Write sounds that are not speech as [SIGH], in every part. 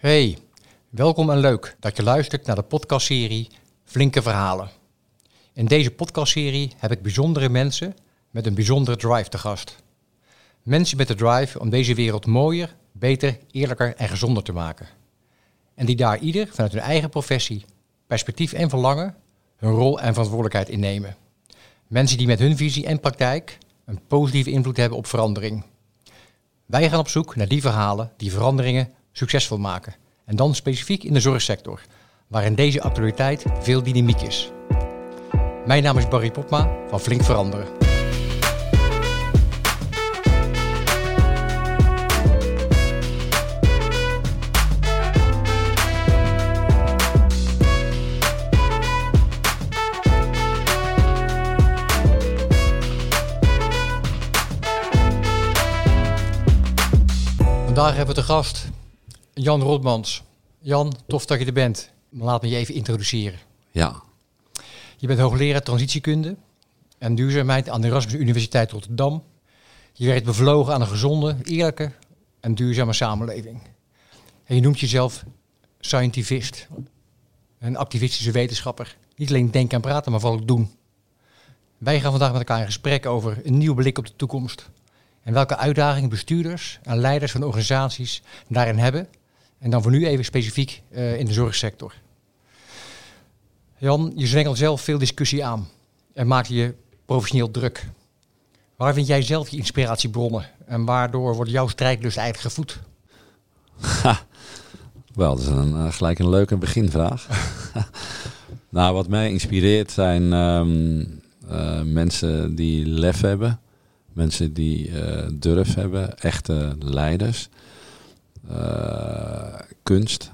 Hey, welkom en leuk dat je luistert naar de podcastserie Flinke Verhalen. In deze podcastserie heb ik bijzondere mensen met een bijzondere drive te gast. Mensen met de drive om deze wereld mooier, beter, eerlijker en gezonder te maken. En die daar ieder vanuit hun eigen professie, perspectief en verlangen hun rol en verantwoordelijkheid innemen. Mensen die met hun visie en praktijk een positieve invloed hebben op verandering. Wij gaan op zoek naar die verhalen die veranderingen succesvol maken. En dan specifiek in de zorgsector, waarin deze actualiteit veel dynamiek is. Mijn naam is Barry Popma van Flink Veranderen. Vandaag hebben we te gast Jan Rotmans. Jan, tof dat je er bent. Laat me je even introduceren. Ja, Je bent hoogleraar transitiekunde en duurzaamheid aan de Erasmus Universiteit Rotterdam. Je werkt bevlogen aan een gezonde, eerlijke en duurzame samenleving. En je noemt jezelf scientivist, een activistische wetenschapper. Niet alleen denken en praten, maar vooral ook doen. Wij gaan vandaag met elkaar in gesprek over een nieuwe blik op de toekomst. En welke uitdagingen bestuurders en leiders van organisaties daarin hebben. En dan voor nu even specifiek eh, in de zorgsector. Jan, je zwengelt zelf veel discussie aan en maakt je professioneel druk. Waar vind jij zelf je inspiratiebronnen en waardoor wordt jouw strijdlust eigenlijk gevoed? wel, dat is een, eh, gelijk een leuke beginvraag. [LAUGHS] nou, wat mij inspireert zijn ehm, eh, mensen die lef hebben. Mensen die durf hebben. Echte leiders. Eh, kunst.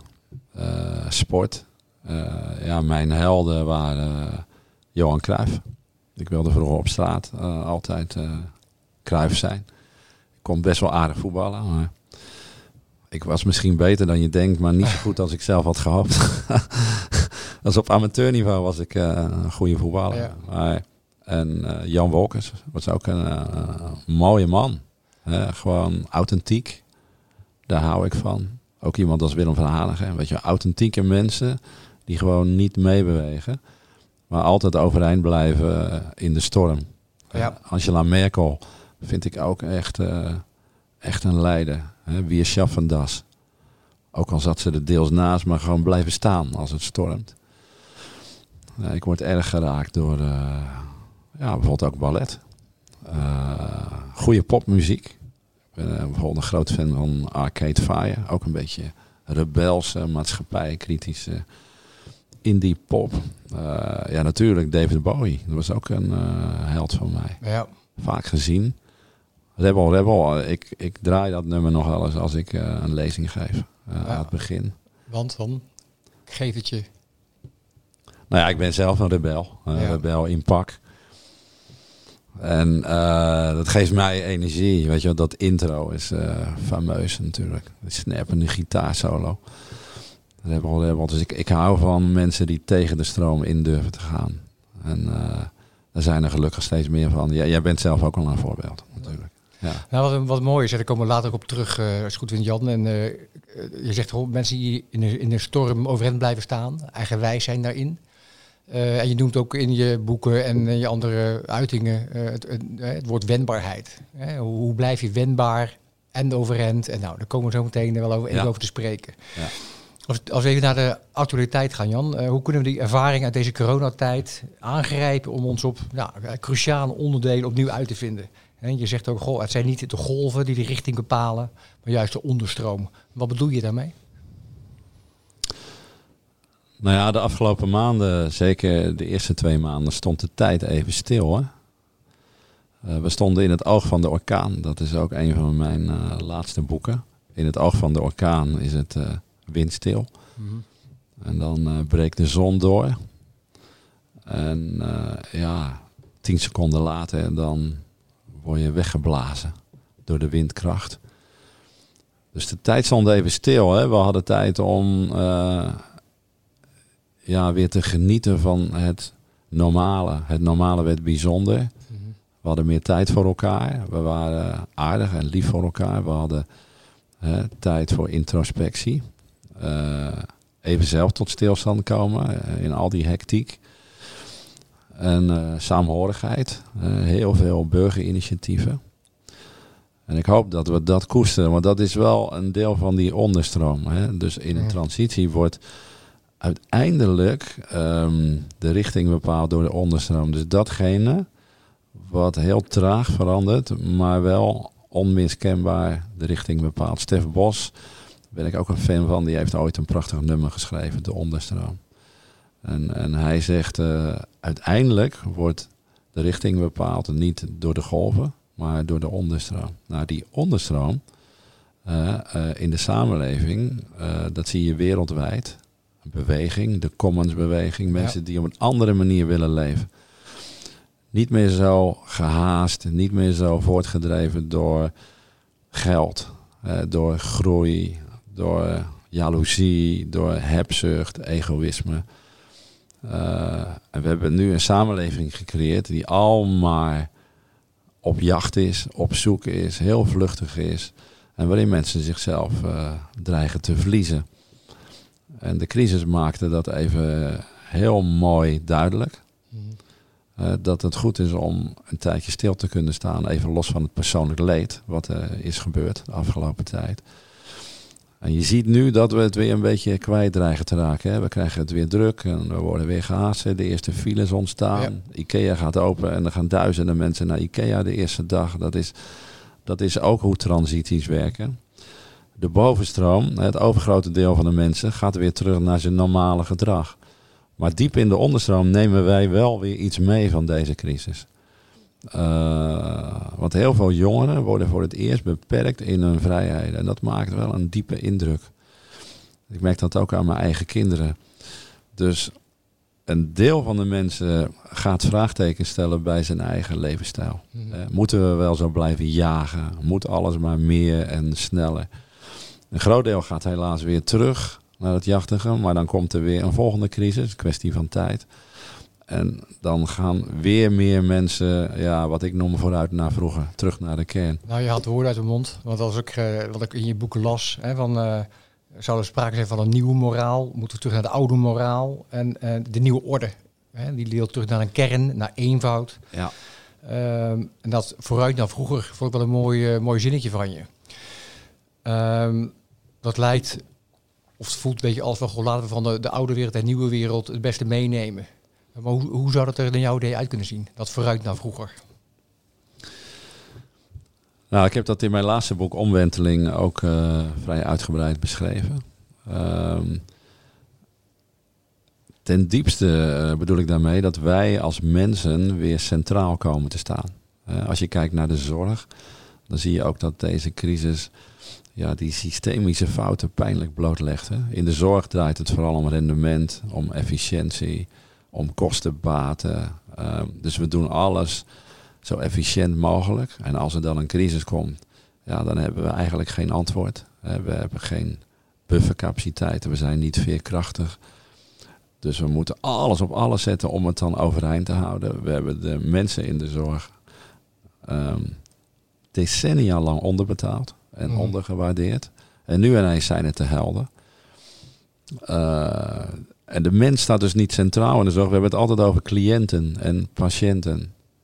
eh, sport. Eh, ja, mijn helden waren Johan Cruijff. Ik wilde vroeger op straat altijd Cruijff zijn. Ik kon best wel aardig voetballen, maar ik was misschien beter dan je denkt, maar niet zo goed als ik zelf had gehoopt. [LAUGHS] als op amateurniveau was ik een goede voetballer. Ja. Maar, en Jan Wolkers was ook een mooie man. Hè, gewoon authentiek. Daar hou ik van. Ook iemand als Willem van Hanegem. Weet je, authentieke mensen die gewoon niet meebewegen. Maar altijd overeind blijven eh, in de storm. Ja. Eh, Angela Merkel vind ik ook echt, eh, echt een leider. Wie is das? Ook al zat ze er deels naast, maar gewoon blijven staan als het stormt. Ja, ik word erg geraakt door eh, ja, bijvoorbeeld ook ballet. Goede popmuziek. Ik ben eh, bijvoorbeeld een groot fan van Arcade Fire. Ook een beetje rebelse, maatschappij, kritische indie pop. Eh, ja, natuurlijk David Bowie. Dat was ook een eh, held van mij Ja, vaak gezien. Rebel Rebel, ik, ik draai dat nummer nog wel eens als ik een lezing geef Ja. aan het begin. want dan geef het je. Nou ja, ik ben zelf een rebel. Ja. rebel in pak. En eh, dat geeft mij energie. Weet je, dat intro is eh, fameus natuurlijk. De snappende gitaarsolo. Rebel Rebel. Dus ik, ik hou van mensen die tegen de stroom in durven te gaan. En eh er zijn er gelukkig steeds meer van. Ja, jij bent zelf ook al een voorbeeld natuurlijk. Ja. Nou, wat, wat mooi is, daar komen we later ook op terug, eh, als goed vindt Jan. En eh, eh, je zegt mensen die in de, in de storm overeind blijven staan, eigenwijs zijn daarin. Eh, en je noemt ook in je boeken en in je andere uitingen eh, het, het, eh, het woord wendbaarheid. Hè? Hoe, hoe blijf je wendbaar en overeind? En nou, daar komen we zo meteen wel over, even Ja. over te spreken. Ja. Als, als we even naar de actualiteit gaan, Jan. hoe kunnen we die ervaring uit deze coronatijd aangrijpen om ons op nou, cruciale onderdelen opnieuw uit te vinden? Hè, je zegt ook, goh, het zijn niet de golven die de richting bepalen, maar juist de onderstroom. Wat bedoel je daarmee? Nou ja, de afgelopen maanden, zeker de eerste twee maanden, stond de tijd even stil. Hè? Eh, we stonden in het oog van de orkaan. Dat is ook een van mijn eh, laatste boeken. In het oog van de orkaan is het eh, windstil. En dan breekt de zon door. En ja, tien seconden later dan word je weggeblazen door de windkracht. Dus de tijd stond even stil. Hè? We hadden tijd om ja, weer te genieten van het normale. Het normale werd bijzonder. We hadden meer tijd voor elkaar. We waren aardig en lief voor elkaar. We hadden hè, tijd voor introspectie. even zelf tot stilstand komen in al die hectiek. En saamhorigheid. heel veel burgerinitiatieven. En ik hoop dat we dat koesteren, want dat is wel een deel van die onderstroom. Hè? Dus in een transitie wordt uiteindelijk um, de richting bepaald door de onderstroom. Dus datgene wat heel traag verandert, maar wel onmiskenbaar de richting bepaalt. Stef Bos, ben ik ook een fan van, die heeft ooit een prachtig nummer geschreven, De Onderstroom. En, en hij zegt, uh, uiteindelijk wordt de richting bepaald niet door de golven, maar door de onderstroom. Nou, die onderstroom uh, uh, in de samenleving, dat zie je wereldwijd beweging, de commons-beweging. Mensen die op een andere manier willen leven. Niet meer zo gehaast, niet meer zo voortgedreven door geld, eh, door groei, door jaloezie, door hebzucht, egoïsme. Uh, en we hebben nu een samenleving gecreëerd die al maar op jacht is, op zoek is, heel vluchtig is. En waarin mensen zichzelf uh, dreigen te verliezen. En de crisis maakte dat even heel mooi duidelijk. Mhm. Eh, dat het goed is om een tijdje stil te kunnen staan, even los van het persoonlijk leed, wat er is gebeurd de afgelopen tijd. En je ziet nu dat we het weer een beetje kwijt dreigen te raken. Hè. We krijgen het weer druk en we worden weer gehaast. De eerste files ontstaan. Ikea gaat open en er gaan duizenden mensen naar Ikea de eerste dag. Dat is, dat is ook hoe transities werken de bovenstroom, het overgrote deel van de mensen, gaat weer terug naar zijn normale gedrag. Maar diep in de onderstroom nemen wij wel weer iets mee van deze crisis. Uh, want heel veel jongeren worden voor het eerst beperkt in hun vrijheden. En dat maakt wel een diepe indruk. Ik merk dat ook aan mijn eigen kinderen. Dus een deel van de mensen gaat vraagtekens stellen bij zijn eigen levensstijl. Mhm. Eh, moeten we wel zo blijven jagen? Moet alles maar meer en sneller? Een groot deel gaat helaas weer terug naar het jachtigen. Maar dan komt er weer een volgende crisis, kwestie van tijd. En dan gaan weer meer mensen, ja, wat ik noem vooruit naar vroeger, terug naar de kern. Nou, je had woorden uit de mond. Want als ik, uh, wat ik in je boeken las, hè, van, uh, zou er sprake zijn van een nieuwe moraal? Moeten we terug naar de oude moraal? En uh, de nieuwe orde. Hè, die leert terug naar een kern, naar eenvoud. Ja. Ehm, en dat vooruit naar vroeger vond ik wel een mooi, mooi zinnetje van je. Um, dat lijkt, of het voelt een beetje als van, laten we van de, de oude wereld en nieuwe wereld het beste meenemen. Maar hoe, hoe zou dat er in jouw idee uit kunnen zien? Dat vooruit naar vroeger. Nou, ik heb dat in mijn laatste boek Omwenteling ook uh, vrij uitgebreid beschreven. Um, ten diepste uh, bedoel ik daarmee dat wij als mensen weer centraal komen te staan. Uh, als je kijkt naar de zorg, dan zie je ook dat deze crisis ja, die systemische fouten pijnlijk blootlegt. Hè? In de zorg draait het vooral om rendement, om efficiëntie, om kostenbaten. Uh, dus we doen alles zo efficiënt mogelijk. En als er dan een crisis komt, ja, dan hebben we eigenlijk geen antwoord. We hebben geen buffercapaciteiten, we zijn niet veerkrachtig. Dus we moeten alles op alles zetten om het dan overeind te houden. We hebben de mensen in de zorg um, decennia lang onderbetaald en mm. ondergewaardeerd. En nu ineens zijn het de helden. Uh, en de mens staat dus niet centraal in de zorg. We hebben het altijd over cliënten en patiënten.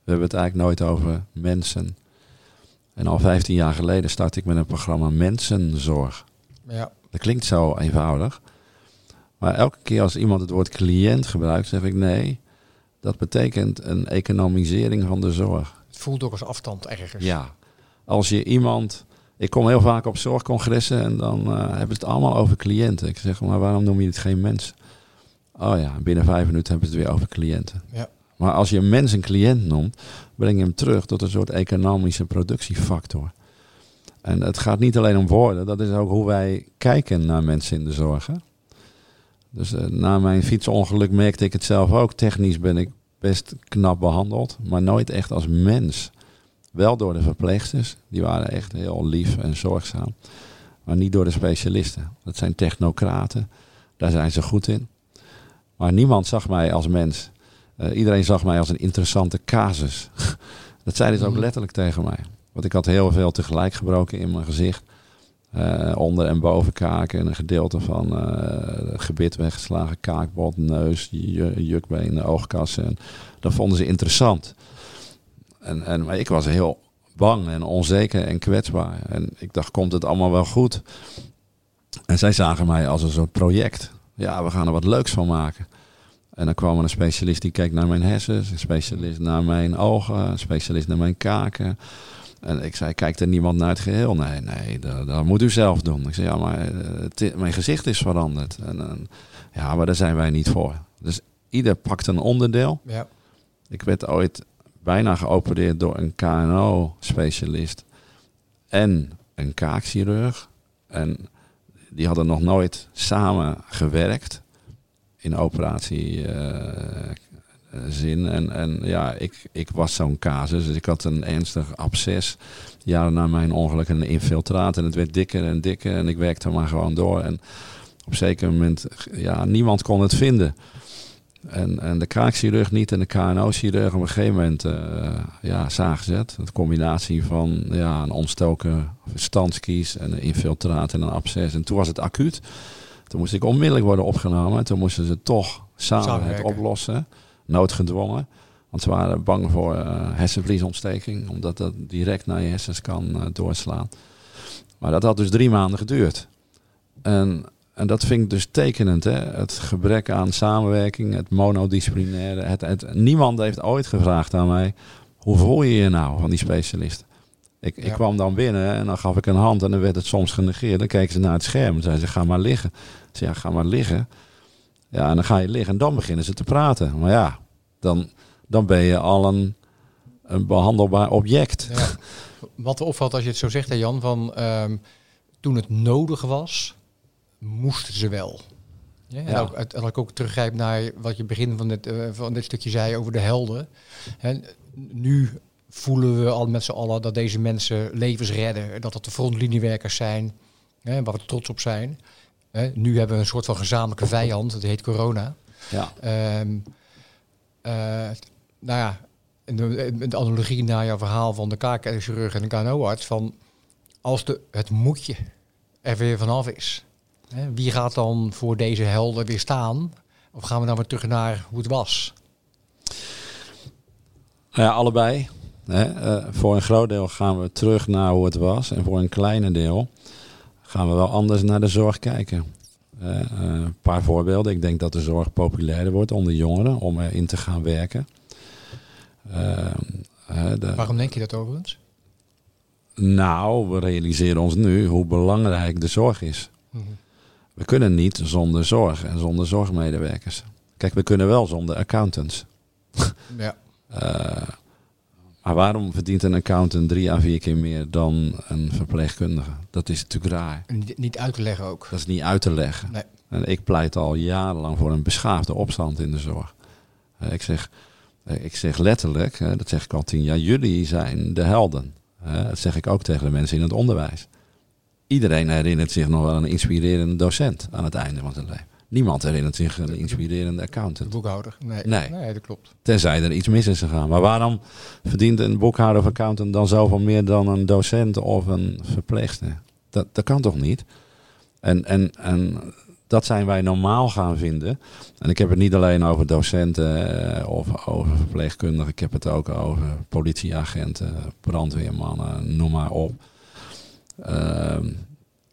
We hebben het eigenlijk nooit over mensen. En al 15 jaar geleden start ik met een programma Mensenzorg. Ja. Dat klinkt zo eenvoudig. Maar elke keer als iemand het woord cliënt gebruikt, zeg ik nee. Dat betekent een economisering van de zorg. Het voelt ook als afstand ergens. Ja. Als je iemand ik kom heel vaak op zorgcongressen en dan uh, hebben ze het allemaal over cliënten. Ik zeg, maar waarom noem je het geen mens? Oh ja, binnen vijf minuten hebben ze het weer over cliënten. Ja. Maar als je een mens een cliënt noemt, breng je hem terug tot een soort economische productiefactor. En het gaat niet alleen om woorden, dat is ook hoe wij kijken naar mensen in de zorg. Dus uh, na mijn fietsongeluk merkte ik het zelf ook. Technisch ben ik best knap behandeld, maar nooit echt als mens. Wel door de verpleegsters, die waren echt heel lief en zorgzaam. Maar niet door de specialisten. Dat zijn technocraten, daar zijn ze goed in. Maar niemand zag mij als mens. Uh, iedereen zag mij als een interessante casus. [LAUGHS] dat zeiden ze ook mhm. letterlijk tegen mij. Want ik had heel veel tegelijk gebroken in mijn gezicht. Uh, onder- en bovenkaak en een gedeelte van uh, gebit weggeslagen, kaakbot, neus, jukbeen, oogkassen. dat vonden ze interessant. En, en, maar ik was heel bang en onzeker en kwetsbaar. En ik dacht, komt het allemaal wel goed? En zij zagen mij als een soort project. Ja, we gaan er wat leuks van maken. En dan kwam er een specialist die keek naar mijn hersens, een specialist naar mijn ogen, een specialist naar mijn kaken. En ik zei, kijkt er niemand naar het geheel? Nee, nee, dat, dat moet u zelf doen. Ik zei, ja, maar eh, mijn gezicht is veranderd. En, en, ja, maar daar zijn wij niet voor. Dus ieder pakt een onderdeel. Ja. Ik werd ooit bijna geopereerd door een KNO-specialist en een kaakchirurg. En die hadden nog nooit samen gewerkt in operatiezin. Uh, en, en ja, ik, ik was zo'n casus. Dus ik had een ernstig absces. Jaren na mijn ongeluk een infiltraat. En het werd dikker en dikker. En ik werkte maar gewoon door. En op een zeker moment, ja, niemand kon het vinden. En, en de kraakchirurg niet en de KNO-chirurg op een gegeven moment uh, ja, het. Een combinatie van ja, een ontstoken verstandskies en een infiltraat en een absces. En toen was het acuut. Toen moest ik onmiddellijk worden opgenomen. En toen moesten ze toch samen het oplossen. Noodgedwongen. Want ze waren bang voor uh, hersenvliesontsteking. Omdat dat direct naar je hersens kan uh, doorslaan. Maar dat had dus drie maanden geduurd. En en dat vind ik dus tekenend. Hè? Het gebrek aan samenwerking, het monodisciplinaire. Het, het, niemand heeft ooit gevraagd aan mij, hoe voel je je nou van die specialist? Ik, ik kwam dan binnen en dan gaf ik een hand en dan werd het soms genegeerd. Dan keken ze naar het scherm en zeiden ze, ga maar liggen. Ik zei, ja, ga maar liggen. Ja, en dan ga je liggen en dan beginnen ze te praten. Maar ja, dan, dan ben je al een, een behandelbaar object. Ja. Wat opvalt als je het zo zegt, hè Jan, van um, toen het nodig was, moesten ze wel. Ja, en, ook, en ik ook teruggrijp naar wat je begin van dit, uh, van dit stukje zei over de helden. En nu voelen we al met z'n allen dat deze mensen levens redden. Dat dat de frontliniewerkers zijn, hè, waar we trots op zijn. Hè, nu hebben we een soort van gezamenlijke vijand, dat heet corona. Ja. Um, uh, nou ja, in de, in de, analogie naar jouw verhaal van de kaakchirurg en de KNO-arts, van als de, het moetje er weer vanaf is, wie gaat dan voor deze helden weer staan? Of gaan we dan weer terug naar hoe het was? Ja, allebei. Uh, voor een groot deel gaan we terug naar hoe het was. En voor een kleine deel gaan we wel anders naar de zorg kijken. Uh, een paar voorbeelden. Ik denk dat de zorg populairder wordt onder jongeren om erin te gaan werken. De, Waarom denk je dat overigens? Nou, we realiseren ons nu hoe belangrijk de zorg is. Mhm. We kunnen niet zonder zorg en zonder zorgmedewerkers. Kijk, we kunnen wel zonder accountants. [LAUGHS] Ja. uh, maar waarom verdient een accountant drie à vier keer meer dan een verpleegkundige? Dat is natuurlijk raar. Niet, niet uit te leggen ook. Dat is niet uit te leggen. Nee. En ik pleit al jarenlang voor een beschaafde opstand in de zorg. Uh, ik, zeg, uh, ik zeg letterlijk, dat zeg ik al tien jaar, jullie zijn de helden. dat zeg ik ook tegen de mensen in het onderwijs. Iedereen herinnert zich nog wel een inspirerende docent aan het einde van zijn leven. Niemand herinnert zich een inspirerende accountant. De boekhouder. Nee. nee. nee. dat klopt. Tenzij er iets mis is gegaan. Maar waarom verdient een boekhouder of accountant dan zoveel meer dan een docent of een verpleegster? Dat, dat kan toch niet? En, en, en dat zijn wij normaal gaan vinden. En ik heb het niet alleen over docenten eh, of over verpleegkundigen. Ik heb het ook over politieagenten, brandweermannen, noem maar op. Ehm,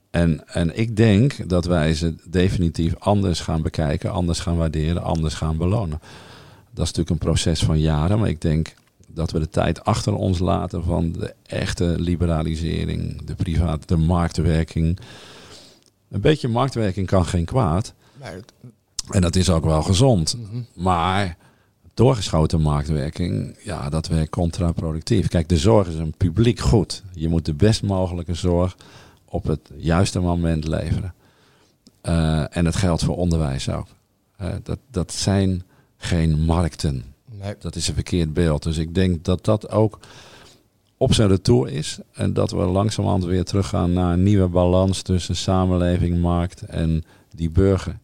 en, en ik denk dat wij ze definitief anders gaan bekijken, anders gaan waarderen, anders gaan belonen. Dat is natuurlijk een proces van jaren, maar ik denk dat we de tijd achter ons laten van de echte liberalisering, de private, de marktwerking. Een beetje marktwerking kan geen kwaad. En dat is ook wel gezond. Mhm. Maar doorgeschoten marktwerking, ja, dat werkt contraproductief. Kijk, de zorg is een publiek goed. Je moet de best mogelijke zorg op het juiste moment leveren. Uh, en het geldt voor onderwijs ook. Uh, dat, dat zijn geen markten. Nee. Dat is een verkeerd beeld. Dus ik denk dat dat ook op zijn retour is. En dat we langzamerhand weer teruggaan naar een nieuwe balans tussen samenleving, markt en die burger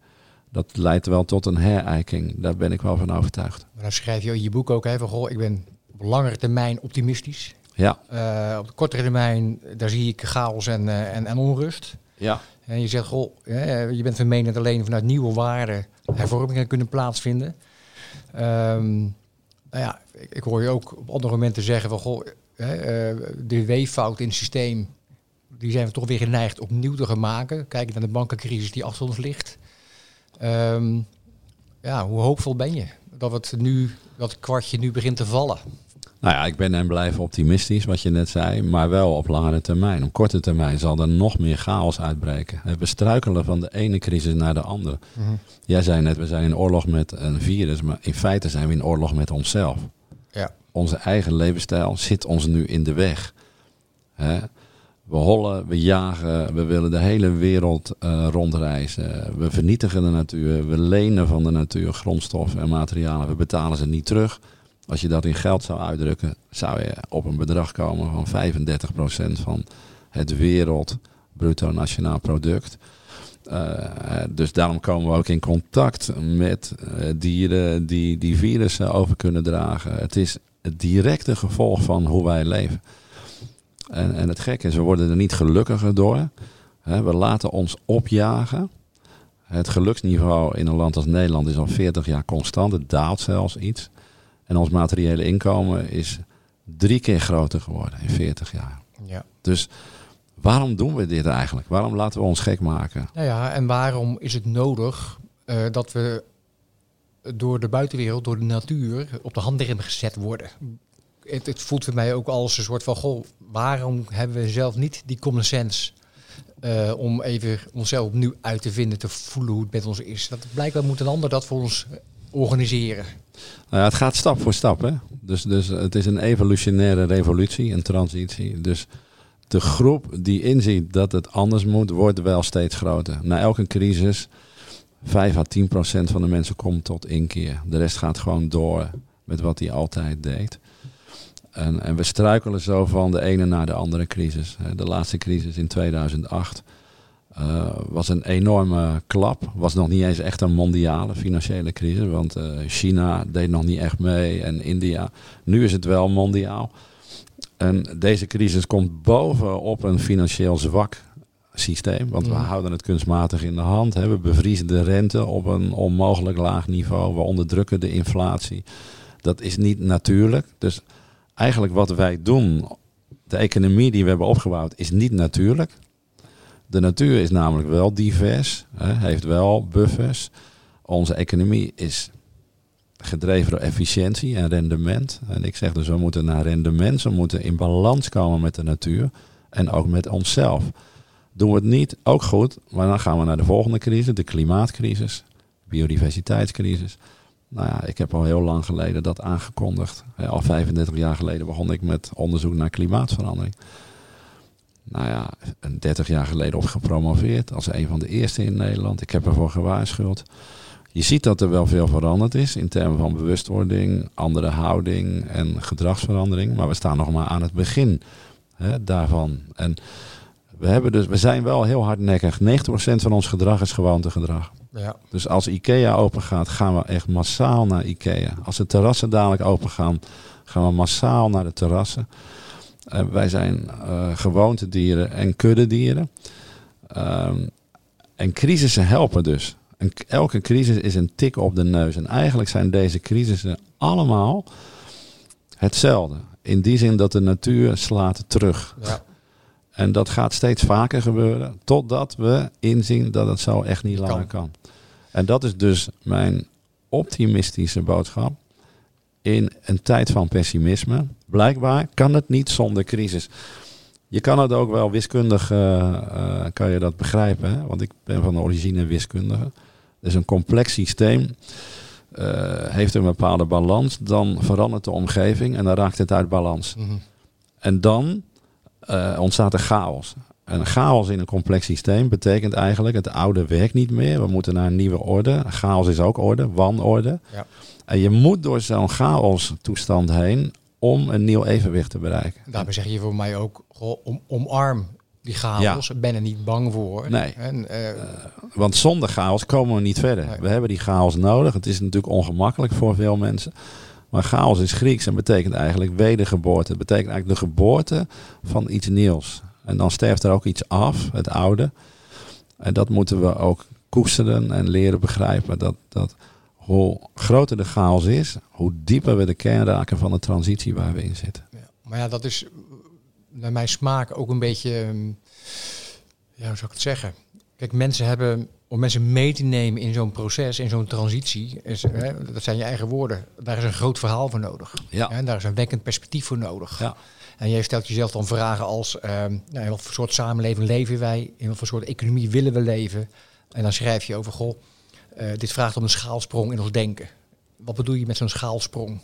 dat leidt wel tot een herijking. Daar ben ik wel van overtuigd. Maar dan schrijf je in je boek ook even, goh, ik ben op langere termijn optimistisch. Ja, Eh, op de kortere termijn, daar zie ik chaos en, eh, en, en onrust. ja. En je zegt, goh, je bent van mening dat alleen vanuit nieuwe waarden hervormingen kunnen plaatsvinden. Ehm, nou ja, ik, ik hoor je ook op andere momenten zeggen van, goh, hè, eh, de weeffout in het systeem, die zijn we toch weer geneigd opnieuw te gaan maken. Kijk naar de bankencrisis die achter ons ligt. Ehm, ja, hoe hoopvol ben je dat het nu, dat het kwartje nu begint te vallen? Nou ja, ik ben en blijf optimistisch, wat je net zei, maar wel op langere termijn. Op korte termijn zal er nog meer chaos uitbreken. We struikelen van de ene crisis naar de andere. Jij zei net, we zijn in oorlog met een virus, maar in feite zijn we in oorlog met onszelf. Ja. Onze eigen levensstijl zit ons nu in de weg. Hè? We hollen, we jagen, we willen de hele wereld eh, rondreizen. We vernietigen de natuur, we lenen van de natuur grondstoffen en materialen. We betalen ze niet terug. Als je dat in geld zou uitdrukken, zou je op een bedrag komen van 35% van het wereld bruto nationaal product. Eh, dus daarom komen we ook in contact met eh, dieren die die virussen over kunnen dragen. Het is het directe gevolg van hoe wij leven. En, en het gekke is, we worden er niet gelukkiger door. We laten ons opjagen. Het geluksniveau in een land als Nederland is al 40 jaar constant. Het daalt zelfs iets. En ons materiële inkomen is drie keer groter geworden in 40 jaar. Ja. Dus waarom doen we dit eigenlijk? Waarom laten we ons gek maken? Nou ja, en waarom is het nodig eh, dat we door de buitenwereld, door de natuur, op de handrem gezet worden? Het, het voelt voor mij ook als een soort van, goh, waarom hebben we zelf niet die common sense eh, om even onszelf opnieuw uit te vinden, te voelen hoe het met ons is? Dat blijkbaar moet een ander dat voor ons organiseren. Nou ja, het gaat stap voor stap. Hè? Dus, dus het is een evolutionaire revolutie, een transitie. Dus de groep die inziet dat het anders moet, wordt wel steeds groter. Na elke crisis, 5 à 10 procent van de mensen komt tot inkeer. De rest gaat gewoon door met wat hij altijd deed. En, en we struikelen zo van de ene naar de andere crisis. De laatste crisis in 2008 uh, was een enorme klap. Was nog niet eens echt een mondiale financiële crisis. Want uh, China deed nog niet echt mee en India. Nu is het wel mondiaal. En deze crisis komt bovenop een financieel zwak systeem. Want we houden het kunstmatig in de hand. Hè. We bevriezen de rente op een onmogelijk laag niveau. We onderdrukken de inflatie. Dat is niet natuurlijk. Dus eigenlijk wat wij doen, de economie die we hebben opgebouwd, is niet natuurlijk. De natuur is namelijk wel divers, hè, heeft wel buffers. Onze economie is gedreven door efficiëntie en rendement. En ik zeg dus, we moeten naar rendement, we moeten in balans komen met de natuur en ook met onszelf. Doen we het niet, ook goed, maar dan gaan we naar de volgende crisis, de klimaatcrisis, biodiversiteitscrisis. Nou ja, ik heb al heel lang geleden dat aangekondigd. Al 35 jaar geleden begon ik met onderzoek naar klimaatverandering nou ja, een 30 jaar geleden op gepromoveerd. Als een van de eerste in Nederland. Ik heb ervoor gewaarschuwd. Je ziet dat er wel veel veranderd is in termen van bewustwording, andere houding en gedragsverandering. Maar we staan nog maar aan het begin hè, daarvan. En we, hebben dus, we zijn wel heel hardnekkig. 90% van ons gedrag is gewoontegedrag. Ja. Dus als IKEA open gaat, gaan we echt massaal naar IKEA. Als de terrassen dadelijk open gaan, gaan we massaal naar de terrassen. Uh, wij zijn uh, gewoontedieren en kuddedieren. Um, en crisissen helpen dus. En elke crisis is een tik op de neus. En eigenlijk zijn deze crisissen allemaal hetzelfde. In die zin dat de natuur slaat terug. Ja. En dat gaat steeds vaker gebeuren. Totdat we inzien dat het zo echt niet langer kan. En dat is dus mijn optimistische boodschap. In een tijd van pessimisme Blijkbaar kan het niet zonder crisis. Je kan het ook wel wiskundig, uh, uh, kan je dat begrijpen. Hè? Want ik ben van origine wiskundige. Dus een complex systeem uh, heeft een bepaalde balans. Dan verandert de omgeving en dan raakt het uit balans. Mhm. En dan ontstaat er chaos. En chaos in een complex systeem betekent eigenlijk het oude werkt niet meer. We moeten naar een nieuwe orde. Chaos is ook orde, wanorde. Ja. En je moet door zo'n chaos toestand heen om een nieuw evenwicht te bereiken. Daarbij zeg je voor mij ook, goh, om, omarm die chaos. Ben er niet bang voor. Nee. En, uh, uh, want zonder chaos komen we niet verder. Nee. We hebben die chaos nodig. Het is natuurlijk ongemakkelijk voor veel mensen. Maar chaos is Grieks en betekent eigenlijk wedergeboorte. Het betekent eigenlijk de geboorte van iets nieuws. En dan sterft er ook iets af, het oude. En dat moeten we ook koesteren en leren begrijpen. Dat, dat hoe groter de chaos is, hoe dieper we de kern raken van de transitie waar we in zitten. Ja, maar ja, dat is naar mijn smaak ook een beetje, ehm, ja, hoe zou ik het zeggen? Kijk, mensen hebben, om mensen mee te nemen in zo'n proces, in zo'n transitie, is, hè, dat zijn je eigen woorden, daar is een groot verhaal voor nodig. Ja. Hè, daar is een wekkend perspectief voor nodig. Ja. En jij stelt jezelf dan vragen als, ehm, nou, in wat voor soort samenleving leven wij, in wat voor soort economie willen we leven? En dan schrijf je over, goh, eh, dit vraagt om een schaalsprong in ons denken. Wat bedoel je met zo'n schaalsprong?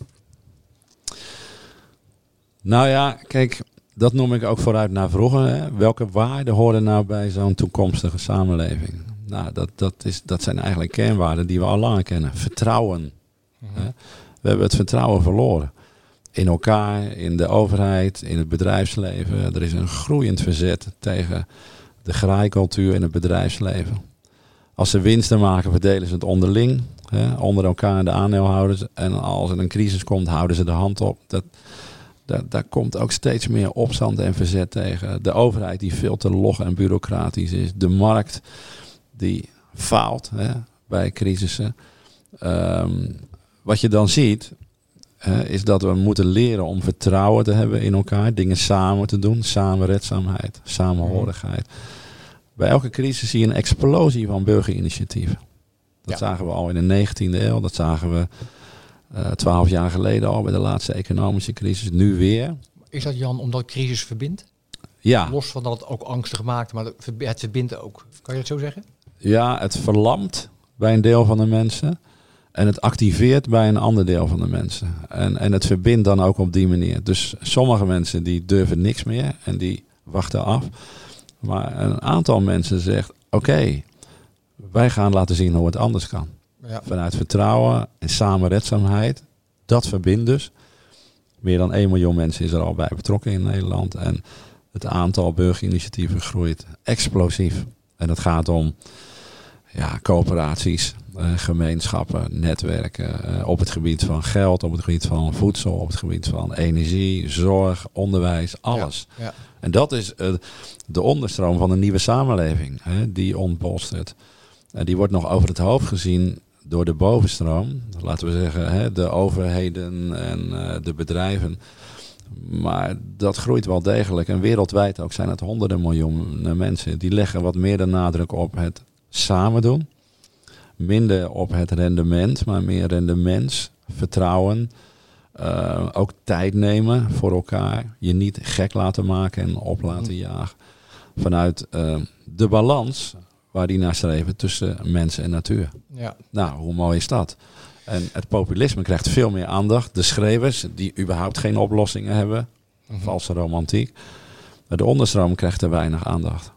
Nou ja, kijk, dat noem ik ook vooruit naar vroeger. Hè. Welke waarden horen nou bij zo'n toekomstige samenleving? Nou, dat, dat, is, dat zijn eigenlijk kernwaarden die we al lang kennen. Vertrouwen. hè. We hebben het vertrouwen verloren. In elkaar, in de overheid, in het bedrijfsleven. Er is een groeiend verzet tegen de graaikultuur in het bedrijfsleven. Als ze winsten maken, verdelen ze het onderling. Hè, onder elkaar de aandeelhouders. En als er een crisis komt, houden ze de hand op. Dat, daar, komt ook steeds meer opstand en verzet tegen. De overheid die veel te log en bureaucratisch is. De markt die faalt hè, bij crisissen. Ehm, wat je dan ziet, is dat we moeten leren om vertrouwen te hebben in elkaar. Dingen samen te doen. Samenredzaamheid, samenhorigheid. Bij elke crisis zie je een explosie van burgerinitiatieven. Dat Ja. zagen we al in de 19e eeuw. Dat zagen we eh, twaalf jaar geleden al bij de laatste economische crisis. Nu weer. Is dat Jan omdat crisis verbindt? Ja, Los van dat het ook angstig maakt, maar het verbi- het verbindt ook. Kan je het zo zeggen? ja, het verlamt bij een deel van de mensen. En het activeert bij een ander deel van de mensen. En, en het verbindt dan ook op die manier. Dus sommige mensen die durven niks meer en die wachten af. Maar een aantal mensen zegt, oké, wij gaan laten zien hoe het anders kan. Ja. Vanuit vertrouwen en samenredzaamheid. Dat verbindt dus. Meer dan 1 miljoen mensen is er al bij betrokken in Nederland. En het aantal burgerinitiatieven groeit explosief. En het gaat om ja, coöperaties, gemeenschappen, netwerken. eh, op het gebied van geld, op het gebied van voedsel, op het gebied van energie, zorg, onderwijs, alles. Ja. En dat is eh, de onderstroom van een nieuwe samenleving. Hè, die ontbolstert. En die wordt nog over het hoofd gezien door de bovenstroom. Laten we zeggen, hè, de overheden en eh, de bedrijven. Maar dat groeit wel degelijk. En wereldwijd ook zijn het honderden miljoenen mensen. Die leggen wat meer de nadruk op het samen doen. Minder op het rendement, maar meer rendement, vertrouwen. Eh, ook tijd nemen voor elkaar. Je niet gek laten maken en op laten jagen. Vanuit eh, de balans waar die naar streven tussen mensen en natuur. Ja. Nou, hoe mooi is dat? En het populisme krijgt veel meer aandacht. De schrijvers, die überhaupt geen oplossingen hebben. Valse romantiek. Maar de onderstroom krijgt er weinig aandacht.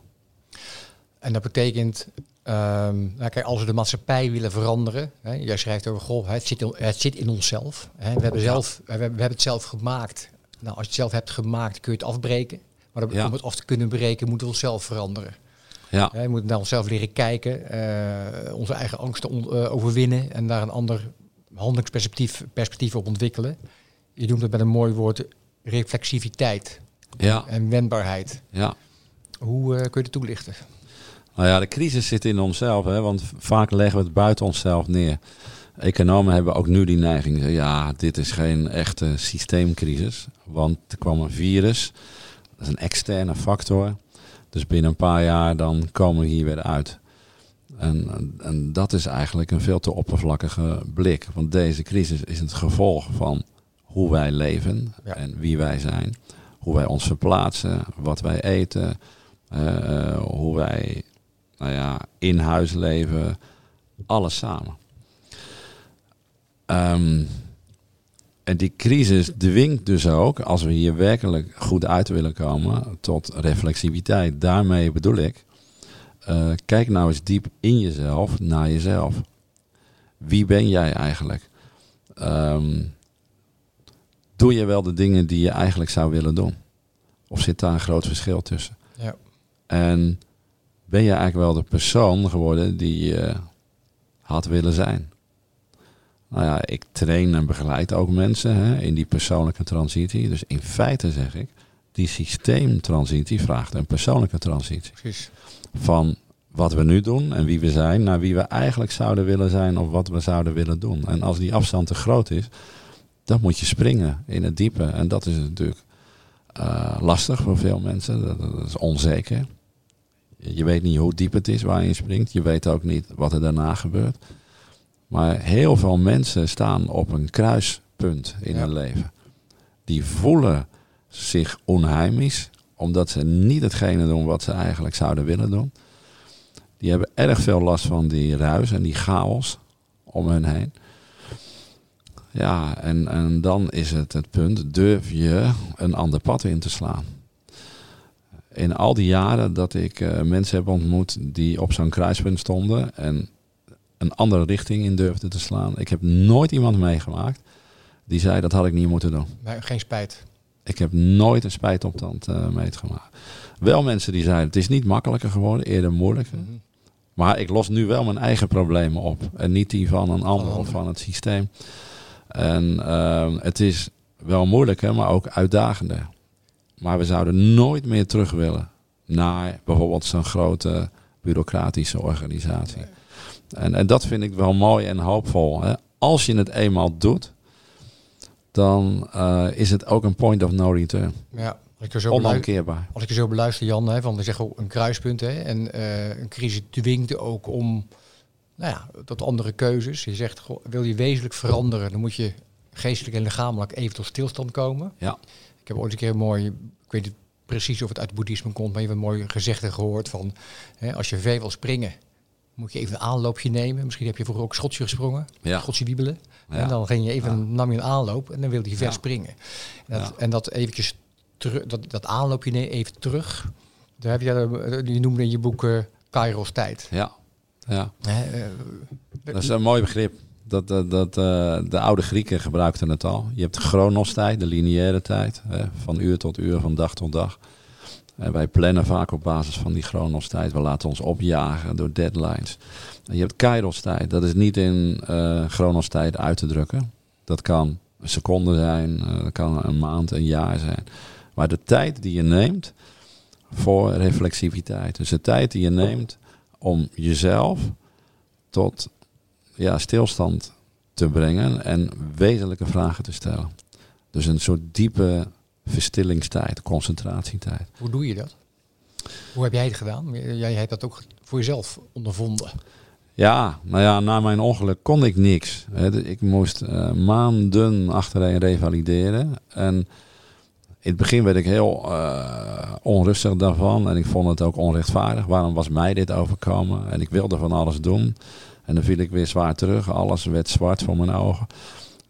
En dat betekent, ehm, nou kijk, als we de maatschappij willen veranderen, hè, jij schrijft over, goh, het zit in, het zit in onszelf. Hè, we, hebben zelf we, hebben, we hebben het zelf gemaakt. Nou, als je het zelf hebt gemaakt, kun je het afbreken. Maar dat- Ja. om het af te kunnen breken, moeten we onszelf veranderen. Ja, Hè, we moeten naar onszelf leren kijken, eh, onze eigen angsten on- eh, overwinnen en daar een ander handelingsperspectief perspectief op ontwikkelen. Je noemt het met een mooi woord reflexiviteit ja, en wendbaarheid. ja. Hoe eh, kun je het toelichten? Nou ja, de crisis zit in onszelf, hè, want vaak leggen we het buiten onszelf neer. Economen hebben ook nu die neiging. Ja, dit is geen echte systeemcrisis, want er kwam een virus. Dat is een externe factor. Dus binnen een paar jaar dan komen we hier weer uit. En, en dat is eigenlijk een veel te oppervlakkige blik. Want deze crisis is het gevolg van hoe wij leven Ja. en wie wij zijn. Hoe wij ons verplaatsen, wat wij eten, eh, hoe wij nou ja, in huis leven. Alles samen. Ehm, en die crisis dwingt dus ook, als we hier werkelijk goed uit willen komen, tot reflexiviteit. Daarmee bedoel ik, eh, kijk nou eens diep in jezelf, naar jezelf. Wie ben jij eigenlijk? Ehm, doe je wel de dingen die je eigenlijk zou willen doen? Of zit daar een groot verschil tussen? Ja. En ben je eigenlijk wel de persoon geworden die je had willen zijn? Nou ja, ik train en begeleid ook mensen hè, in die persoonlijke transitie. Dus in feite zeg ik, die systeemtransitie vraagt een persoonlijke transitie. Precies. Van wat we nu doen en wie we zijn, naar wie we eigenlijk zouden willen zijn of wat we zouden willen doen. En als die afstand te groot is, dan moet je springen in het diepe. En dat is natuurlijk uh, lastig voor veel mensen. Dat, dat, is onzeker. Je weet niet hoe diep het is waar je springt. Je weet ook niet wat er daarna gebeurt. Maar heel veel mensen staan op een kruispunt in hun leven. Die voelen zich onheimisch, omdat ze niet hetgene doen wat ze eigenlijk zouden willen doen. Die hebben erg veel last van die ruis en die chaos om hen heen. Ja, en, en dan is het het punt, durf je een ander pad in te slaan? In al die jaren dat ik uh, mensen heb ontmoet die op zo'n kruispunt stonden en een andere richting in durfden te slaan. Ik heb nooit iemand meegemaakt die zei dat had ik niet moeten doen. Geen spijt. Ik heb nooit een spijtoptand uh, meegemaakt. Wel mensen die zeiden het is niet makkelijker geworden, eerder moeilijker. Mm -hmm. Maar ik los nu wel mijn eigen problemen op. En niet die van een ander of van het systeem. En uh, het is wel moeilijker, maar ook uitdagender. Maar we zouden nooit meer terug willen naar bijvoorbeeld zo'n grote bureaucratische organisatie. En, en dat vind ik wel mooi en hoopvol. Hè. Als je het eenmaal doet, dan uh, is het ook een point of no return. Ja, als ik er zo Onomkeerbaar. Als ik er zo beluister, Jan, hè, van we zeggen een kruispunt. Hè, en uh, een crisis dwingt ook om nou ja, tot andere keuzes. Je zegt, goh, wil je wezenlijk veranderen, dan moet je geestelijk en lichamelijk even tot stilstand komen. Ja. Ik heb ooit een keer een mooi, ik weet niet precies of het uit het boeddhisme komt, maar je hebt een mooi gezegde gehoord van, hè, als je ver wil springen, moet je even een aanloopje nemen. Misschien heb je vroeger ook schotje gesprongen, ja. wiebelen. Ja. En dan ging je even, Ja. nam je een aanloop en dan wilde je ver springen. En dat, en dat eventjes terug, dat, dat aanloopje ne- even terug. Daar heb je, eh, je noemde in je boek eh Kairos tijd. Ja. ja. Eh, Dat is een mooi begrip. Dat, dat, eh, de oude Grieken gebruikten het al. Je hebt de chronostijd, de lineaire tijd. Van uur tot uur, van dag tot dag. En wij plannen vaak op basis van die chronostijd. We laten ons opjagen door deadlines. Je hebt kairos-tijd. Dat is niet in eh chronostijd uit te drukken. Dat kan een seconde zijn, eh, dat kan een maand, een jaar zijn. Maar de tijd die je neemt voor reflexiviteit. Dus de tijd die je neemt om jezelf tot ja, stilstand te brengen en wezenlijke vragen te stellen. Dus een soort diepe verstillingstijd, concentratietijd. hoe doe je dat? Hoe heb jij het gedaan? Jij hebt dat ook voor jezelf ondervonden. Ja, nou ja, na mijn ongeluk kon ik niks. Ik moest eh, maanden achtereen revalideren. En in het begin werd ik heel eh, onrustig daarvan. En ik vond het ook onrechtvaardig. Waarom was mij dit overkomen? En ik wilde van alles doen. En dan viel ik weer zwaar terug. Alles werd zwart voor mijn ogen.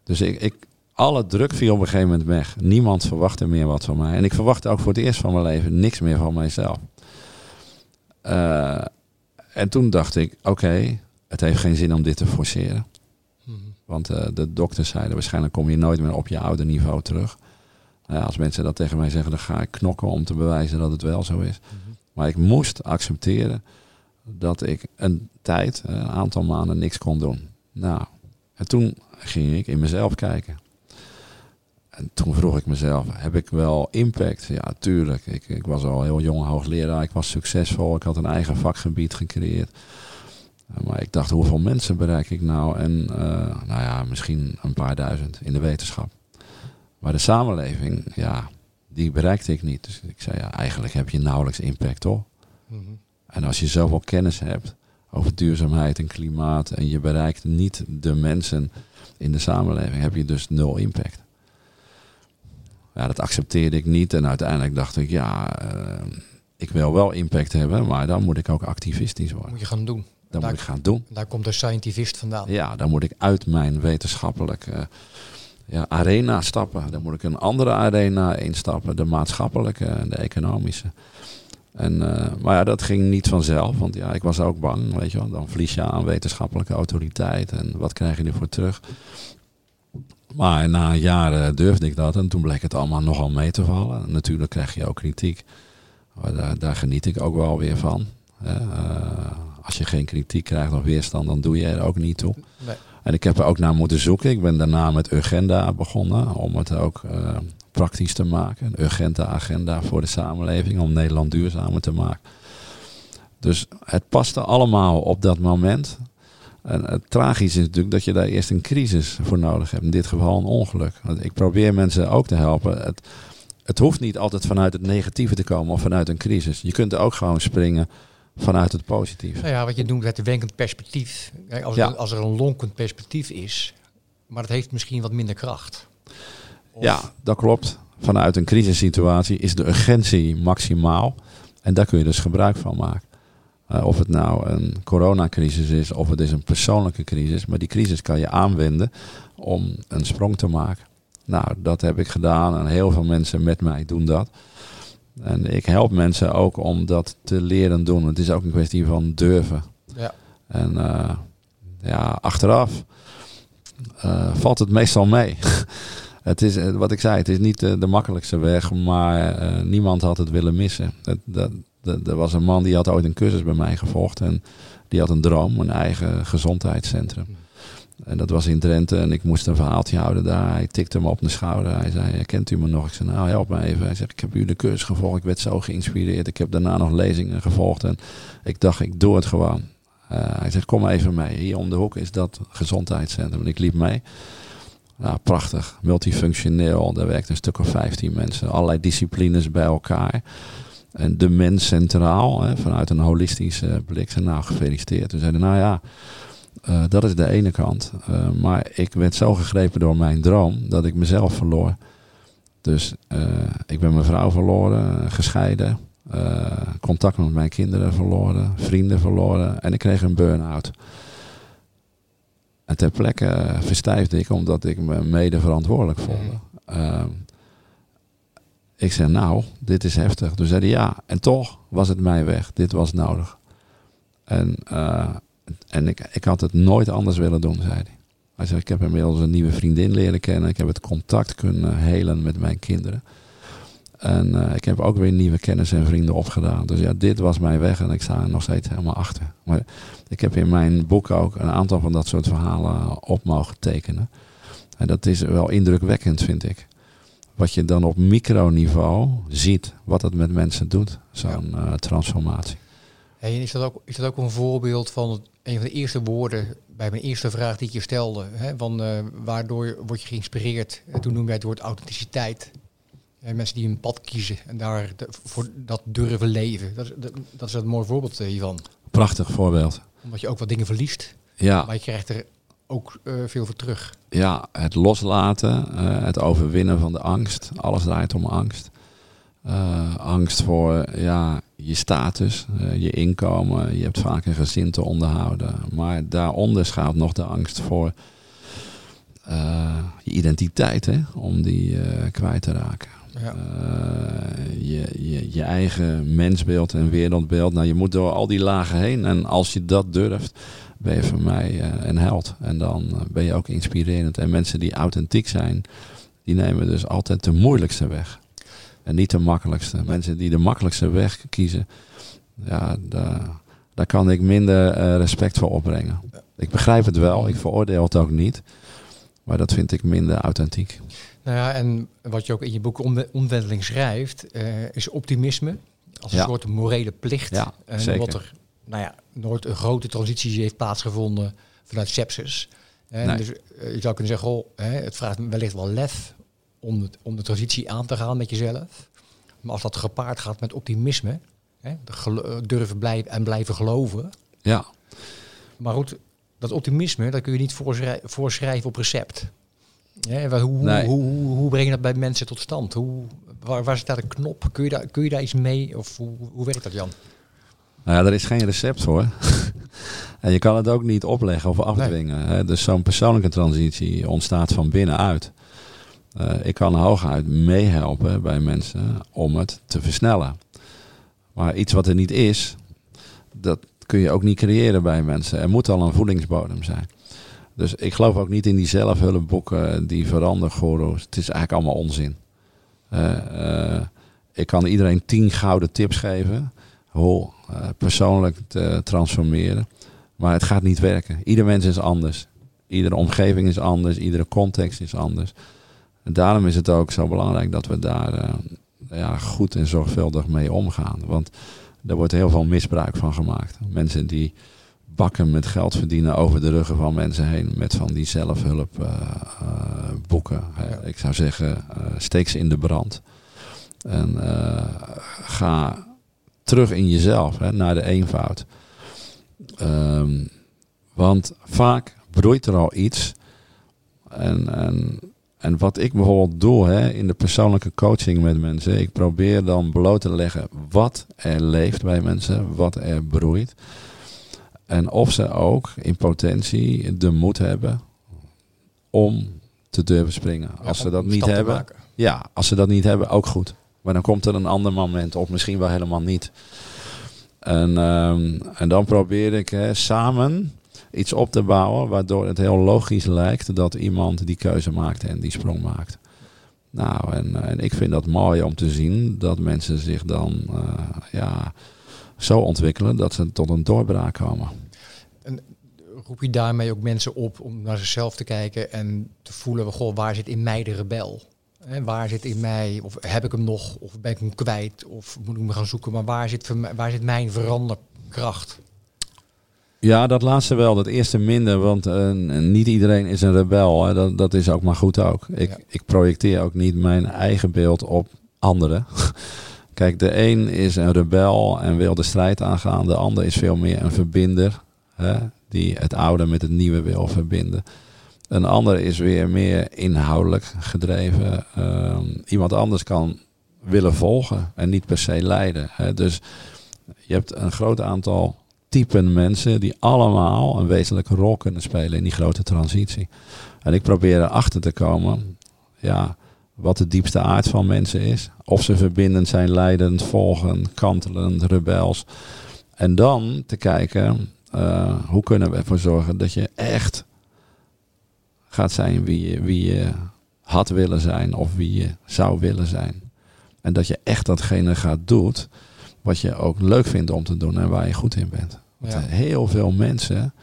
Dus ik, ik, alle druk viel op een gegeven moment weg. Niemand verwachtte meer wat van mij. En ik verwachtte ook voor het eerst van mijn leven niks meer van mijzelf. Eh, en toen dacht ik, oké, het heeft geen zin om dit te forceren. Want eh, de dokters zeiden, waarschijnlijk kom je nooit meer op je oude niveau terug. Ja, als mensen dat tegen mij zeggen, dan ga ik knokken om te bewijzen dat het wel zo is. Maar ik moest accepteren dat ik een tijd, eh, een aantal maanden, niks kon doen. Nou, en toen ging ik in mezelf kijken. En toen vroeg ik mezelf, heb ik wel impact? Ja, tuurlijk. Ik, ik was al heel jong hoogleraar, ik was succesvol, ik had een eigen vakgebied gecreëerd. Uh, Maar ik dacht, hoeveel mensen bereik ik nou? En eh, nou ja, misschien een paar duizend in de wetenschap. Maar de samenleving, ja, die bereikte ik niet. Dus ik zei, ja, eigenlijk heb je nauwelijks impact, toch? En als je zoveel kennis hebt over duurzaamheid en klimaat en je bereikt niet de mensen in de samenleving, heb je dus nul impact. Ja, dat accepteerde ik niet en uiteindelijk dacht ik, ja, eh, ik wil wel impact hebben, maar dan moet ik ook activistisch worden. Moet je gaan doen. Dat Daar- moet ik gaan doen. Daar komt de scientivist vandaan. Ja, dan moet ik uit mijn wetenschappelijke ja, arena stappen. Dan moet ik een andere arena instappen, de maatschappelijke en de economische. En, eh, maar ja, dat ging niet vanzelf, want ja, ik was ook bang, weet je wel. Dan verlies je aan wetenschappelijke autoriteit en wat krijg je ervoor terug? Maar na jaren durfde ik dat en toen bleek het allemaal nogal mee te vallen. Natuurlijk krijg je ook kritiek, maar daar, daar geniet ik ook wel weer van. hè. Eh, als je geen kritiek krijgt of weerstand, dan doe je er ook niet toe. Nee. En ik heb er ook naar moeten zoeken. Ik ben daarna met Urgenda begonnen om het ook uh, praktisch te maken. Een urgente agenda voor de samenleving om Nederland duurzamer te maken. Dus het paste allemaal op dat moment. En het tragische is natuurlijk dat je daar eerst een crisis voor nodig hebt. In dit geval een ongeluk. Ik probeer mensen ook te helpen. Het, het hoeft niet altijd vanuit het negatieve te komen of vanuit een crisis. Je kunt er ook gewoon springen vanuit het positieve. Nou ja, wat je noemt het wenkend perspectief. Als, als er een lonkend perspectief is, maar het heeft misschien wat minder kracht. Ja, dat klopt. Vanuit een crisissituatie is de urgentie maximaal. En daar kun je dus gebruik van maken. Uh, of het nou een coronacrisis is of het is een persoonlijke crisis. Maar die crisis kan je aanwenden om een sprong te maken. Nou, dat heb ik gedaan en heel veel mensen met mij doen dat. En ik help mensen ook om dat te leren doen. Het is ook een kwestie van durven. Ja. En uh, ja, achteraf uh, valt het meestal mee. [LAUGHS] het is wat ik zei, het is niet de, de makkelijkste weg, maar uh, niemand had het willen missen. Het, dat, er was een man die had ooit een cursus bij mij gevolgd en die had een droom, een eigen gezondheidscentrum. En dat was in Drenthe en ik moest een verhaaltje houden daar. Hij tikte me op de schouder. Hij zei, kent u me nog? Ik zei, nou help me even. Hij zegt, ik heb u de cursus gevolgd. Ik werd zo geïnspireerd. Ik heb daarna nog lezingen gevolgd. En ik dacht, ik doe het gewoon. Hij zegt, kom even mee. Hier om de hoek is dat gezondheidscentrum. En ik liep mee. Nou, prachtig. Multifunctioneel. Daar werkten een stuk of 15 mensen. Allerlei disciplines bij elkaar. En de mens centraal. Hè, vanuit een holistische blik. En nou, gefeliciteerd. Toen zeiden, nou ja... Uh, dat is de ene kant. Uh, maar ik werd zo gegrepen door mijn droom dat ik mezelf verloor. Dus uh, ik ben mijn vrouw verloren, gescheiden, contact met mijn kinderen verloren, vrienden verloren en ik kreeg een burn-out. En ter plekke verstijfde ik omdat ik me mede verantwoordelijk voelde. Ehm, ik zei, nou, dit is heftig. Toen zei hij, ja, en toch was het mijn weg. Dit was nodig. En en ik, ik had het nooit anders willen doen, zei hij. Hij zei, ik heb inmiddels een nieuwe vriendin leren kennen. Ik heb het contact kunnen helen met mijn kinderen. En uh, ik heb ook weer nieuwe kennis en vrienden opgedaan. Dus ja, dit was mijn weg en ik sta er nog steeds helemaal achter. Maar ik heb in mijn boek ook een aantal van dat soort verhalen op mogen tekenen. En dat is wel indrukwekkend, vind ik. Wat je dan op microniveau ziet, wat het met mensen doet, zo'n uh, transformatie. Hey, is, dat ook, is dat ook een voorbeeld van een van de eerste woorden bij mijn eerste vraag die ik je stelde? Hè, van, uh, waardoor word je geïnspireerd? En toen noem jij het woord authenticiteit. En mensen die een pad kiezen en daar voor dat durven leven. Dat, dat, dat is een mooi voorbeeld hiervan. Prachtig voorbeeld. Omdat je ook wat dingen verliest. Ja. Maar je krijgt er ook uh, veel voor terug. Ja, het loslaten, het overwinnen van de angst. Alles draait om angst. angst voor ja, je status, je inkomen. Je hebt vaak een gezin te onderhouden. Maar daaronder schuilt nog de angst voor je identiteit, hè, om die kwijt te raken. Ja. Je, je, eigen mensbeeld en wereldbeeld. Nou, je moet door al die lagen heen. En als je dat durft, ben je voor mij een held. En dan ben je ook inspirerend. En mensen die authentiek zijn, die nemen dus altijd de moeilijkste weg. En niet de makkelijkste. Mensen die de makkelijkste weg kiezen, ja, daar, daar kan ik minder respect voor opbrengen. Ik begrijp het wel, ik veroordeel het ook niet. Maar dat vind ik minder authentiek. Nou ja, en wat je ook in je boek Omwenteling schrijft, uh, is optimisme. Als een soort morele plicht. Ja, en zeker. wat er nou ja, nooit een grote transitie heeft plaatsgevonden vanuit sepsis. En nee. dus uh, je zou kunnen zeggen, oh, hè, het vraagt wellicht wel lef om, het, om de transitie aan te gaan met jezelf. Maar als dat gepaard gaat met optimisme, hè, durven blijven en blijven geloven. Ja. Maar goed, dat optimisme, dat kun je niet voorschrijven op recept. Ja, hoe, nee. hoe, hoe, hoe, breng je dat bij mensen tot stand? Hoe, waar, waar zit daar de knop? Kun je daar, kun je daar iets mee? Of hoe, hoe werkt dat, Jan? Nou ja, er is geen recept voor. [LAUGHS] en je kan het ook niet opleggen of afdwingen. Nee. Dus zo'n persoonlijke transitie ontstaat van binnenuit. Uh, ik kan hooguit meehelpen bij mensen om het te versnellen. Maar iets wat er niet is, dat kun je ook niet creëren bij mensen. Er moet al een voedingsbodem zijn. Dus ik geloof ook niet in die zelfhulpboeken, die verandergoeroes. Het is eigenlijk allemaal onzin. Uh, uh, ik kan iedereen tien gouden tips geven hoe persoonlijk te transformeren. Maar het gaat niet werken. Ieder mens is anders. Iedere omgeving is anders, iedere context is anders. En daarom is het ook zo belangrijk dat we daar eh, ja, goed en zorgvuldig mee omgaan. Want er wordt heel veel misbruik van gemaakt. Mensen die bakken met geld verdienen over de ruggen van mensen heen met van die zelfhulpboeken. Uh, uh, Ik zou zeggen, steek ze in de brand. En ga terug in jezelf, hè, naar de eenvoud. Um, want vaak broeit er al iets. En, en, en wat ik bijvoorbeeld doe hè, in de persoonlijke coaching met mensen, ik probeer dan bloot te leggen wat er leeft bij mensen, wat er broeit. En of ze ook in potentie de moed hebben om te durven springen. als ze dat niet hebben, ja, als ze dat niet hebben, ook goed. Maar dan komt er een ander moment of misschien wel helemaal niet. En, um, en dan probeer ik hè, samen iets op te bouwen waardoor het heel logisch lijkt dat iemand die keuze maakt en die sprong maakt. Nou, en, en ik vind dat mooi om te zien dat mensen zich dan uh, ja, zo ontwikkelen dat ze tot een doorbraak komen. En roep je daarmee ook mensen op om naar zichzelf te kijken en te voelen, goh, waar zit in mij de rebel? En waar zit in mij, of heb ik hem nog, of ben ik hem kwijt, of moet ik hem gaan zoeken, maar waar zit, waar zit mijn veranderkracht? Ja, dat laatste wel. Dat eerste minder, want uh, niet iedereen is een rebel. Hè. Dat, dat is ook maar goed ook. Ik, ja. ik projecteer ook niet mijn eigen beeld op anderen. [LAUGHS] Kijk, de een is een rebel en wil de strijd aangaan. De ander is veel meer een verbinder. Hè, die het oude met het nieuwe wil verbinden. Een ander is weer meer inhoudelijk gedreven. Uh, iemand anders kan willen volgen en niet per se leiden. Hè. Dus je hebt een groot aantal typen mensen die allemaal een wezenlijke rol kunnen spelen in die grote transitie. En ik probeer erachter te komen, ja, wat de diepste aard van mensen is. Of ze verbindend zijn, leidend, volgend, kantelend, rebels. En dan te kijken, uh, hoe kunnen we ervoor zorgen dat je echt gaat zijn wie je, wie je had willen zijn of wie je zou willen zijn. En dat je echt datgene gaat doen wat je ook leuk vindt om te doen en waar je goed in bent. Want ja. heel veel mensen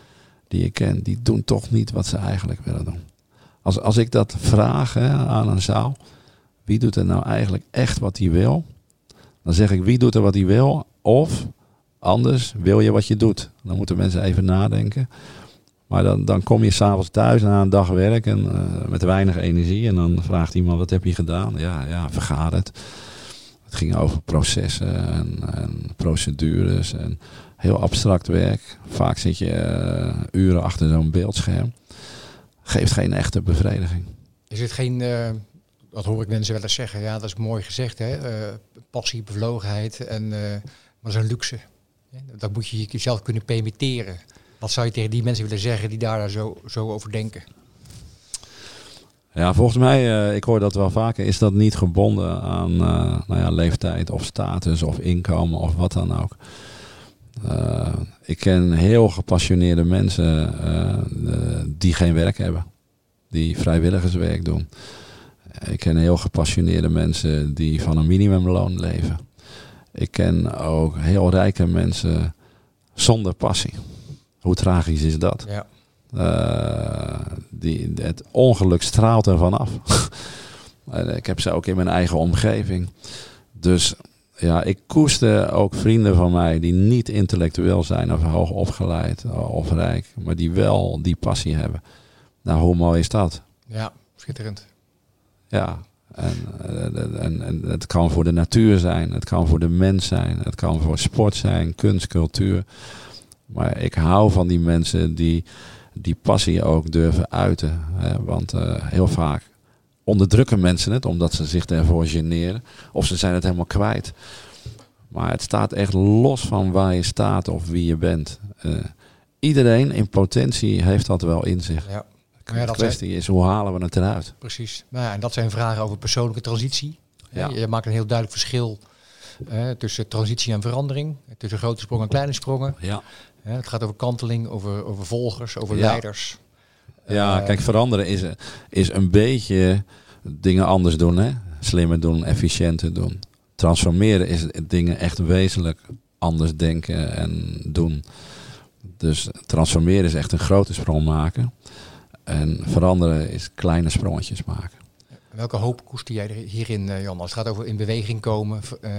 die je kent, die doen toch niet wat ze eigenlijk willen doen. Als, als ik dat vraag hè, aan een zaal, wie doet er nou eigenlijk echt wat hij wil? Dan zeg ik, wie doet er wat hij wil? Of anders, wil je wat je doet? Dan moeten mensen even nadenken. Maar dan, dan kom je s'avonds thuis na een dag werk en, uh, met weinig energie. En dan vraagt iemand, wat heb je gedaan? Ja, ja, vergaat het. Het ging over processen en, en procedures en heel abstract werk. Vaak zit je uh, uren achter zo'n beeldscherm. Geeft geen echte bevrediging. Is het geen, uh, dat hoor ik mensen wel eens zeggen, ja dat is mooi gezegd, hè? Uh, passie, bevlogenheid, en, maar dat is een luxe. Dat moet je jezelf kunnen permitteren. Wat zou je tegen die mensen willen zeggen die daar zo, zo over denken? Ja, volgens mij, uh, ik hoor dat wel vaker, is dat niet gebonden aan uh, nou ja, leeftijd of status of inkomen of wat dan ook. Uh, ik ken heel gepassioneerde mensen die geen werk hebben, die vrijwilligerswerk doen. Ik ken heel gepassioneerde mensen die van een minimumloon leven. Ik ken ook heel rijke mensen zonder passie. Hoe tragisch is dat? Ja. Uh, die, het ongeluk straalt er vanaf. [LAUGHS] ik heb ze ook in mijn eigen omgeving. Dus ja, ik koester ook vrienden van mij die niet intellectueel zijn of hoog opgeleid of rijk, maar die wel die passie hebben. Nou, hoe mooi is dat? Ja, schitterend. Ja, en, en, en het kan voor de natuur zijn, het kan voor de mens zijn, het kan voor sport zijn, kunst, cultuur. Maar ik hou van die mensen die die passie ook durven uiten. Hè? Want uh, heel vaak onderdrukken mensen het omdat ze zich ervoor generen. Of ze zijn het helemaal kwijt. Maar het staat echt los van waar je staat of wie je bent. Uh, iedereen in potentie heeft dat wel in zich. Ja. De ja, kwestie zijn... is hoe halen we het eruit? Precies. Nou ja, en dat zijn vragen over persoonlijke transitie. Ja. Je maakt een heel duidelijk verschil uh, tussen transitie en verandering. Tussen grote sprongen en kleine sprongen. Ja. Ja, het gaat over kanteling, over, over volgers, over leiders. Ja, uh, kijk, veranderen is, is een beetje dingen anders doen. Hè? Slimmer doen, efficiënter doen. Transformeren is dingen echt wezenlijk anders denken en doen. Dus transformeren is echt een grote sprong maken. En veranderen is kleine sprongetjes maken. Welke hoop koester jij er hierin, uh, Jan? Als het gaat over in beweging komen, uh,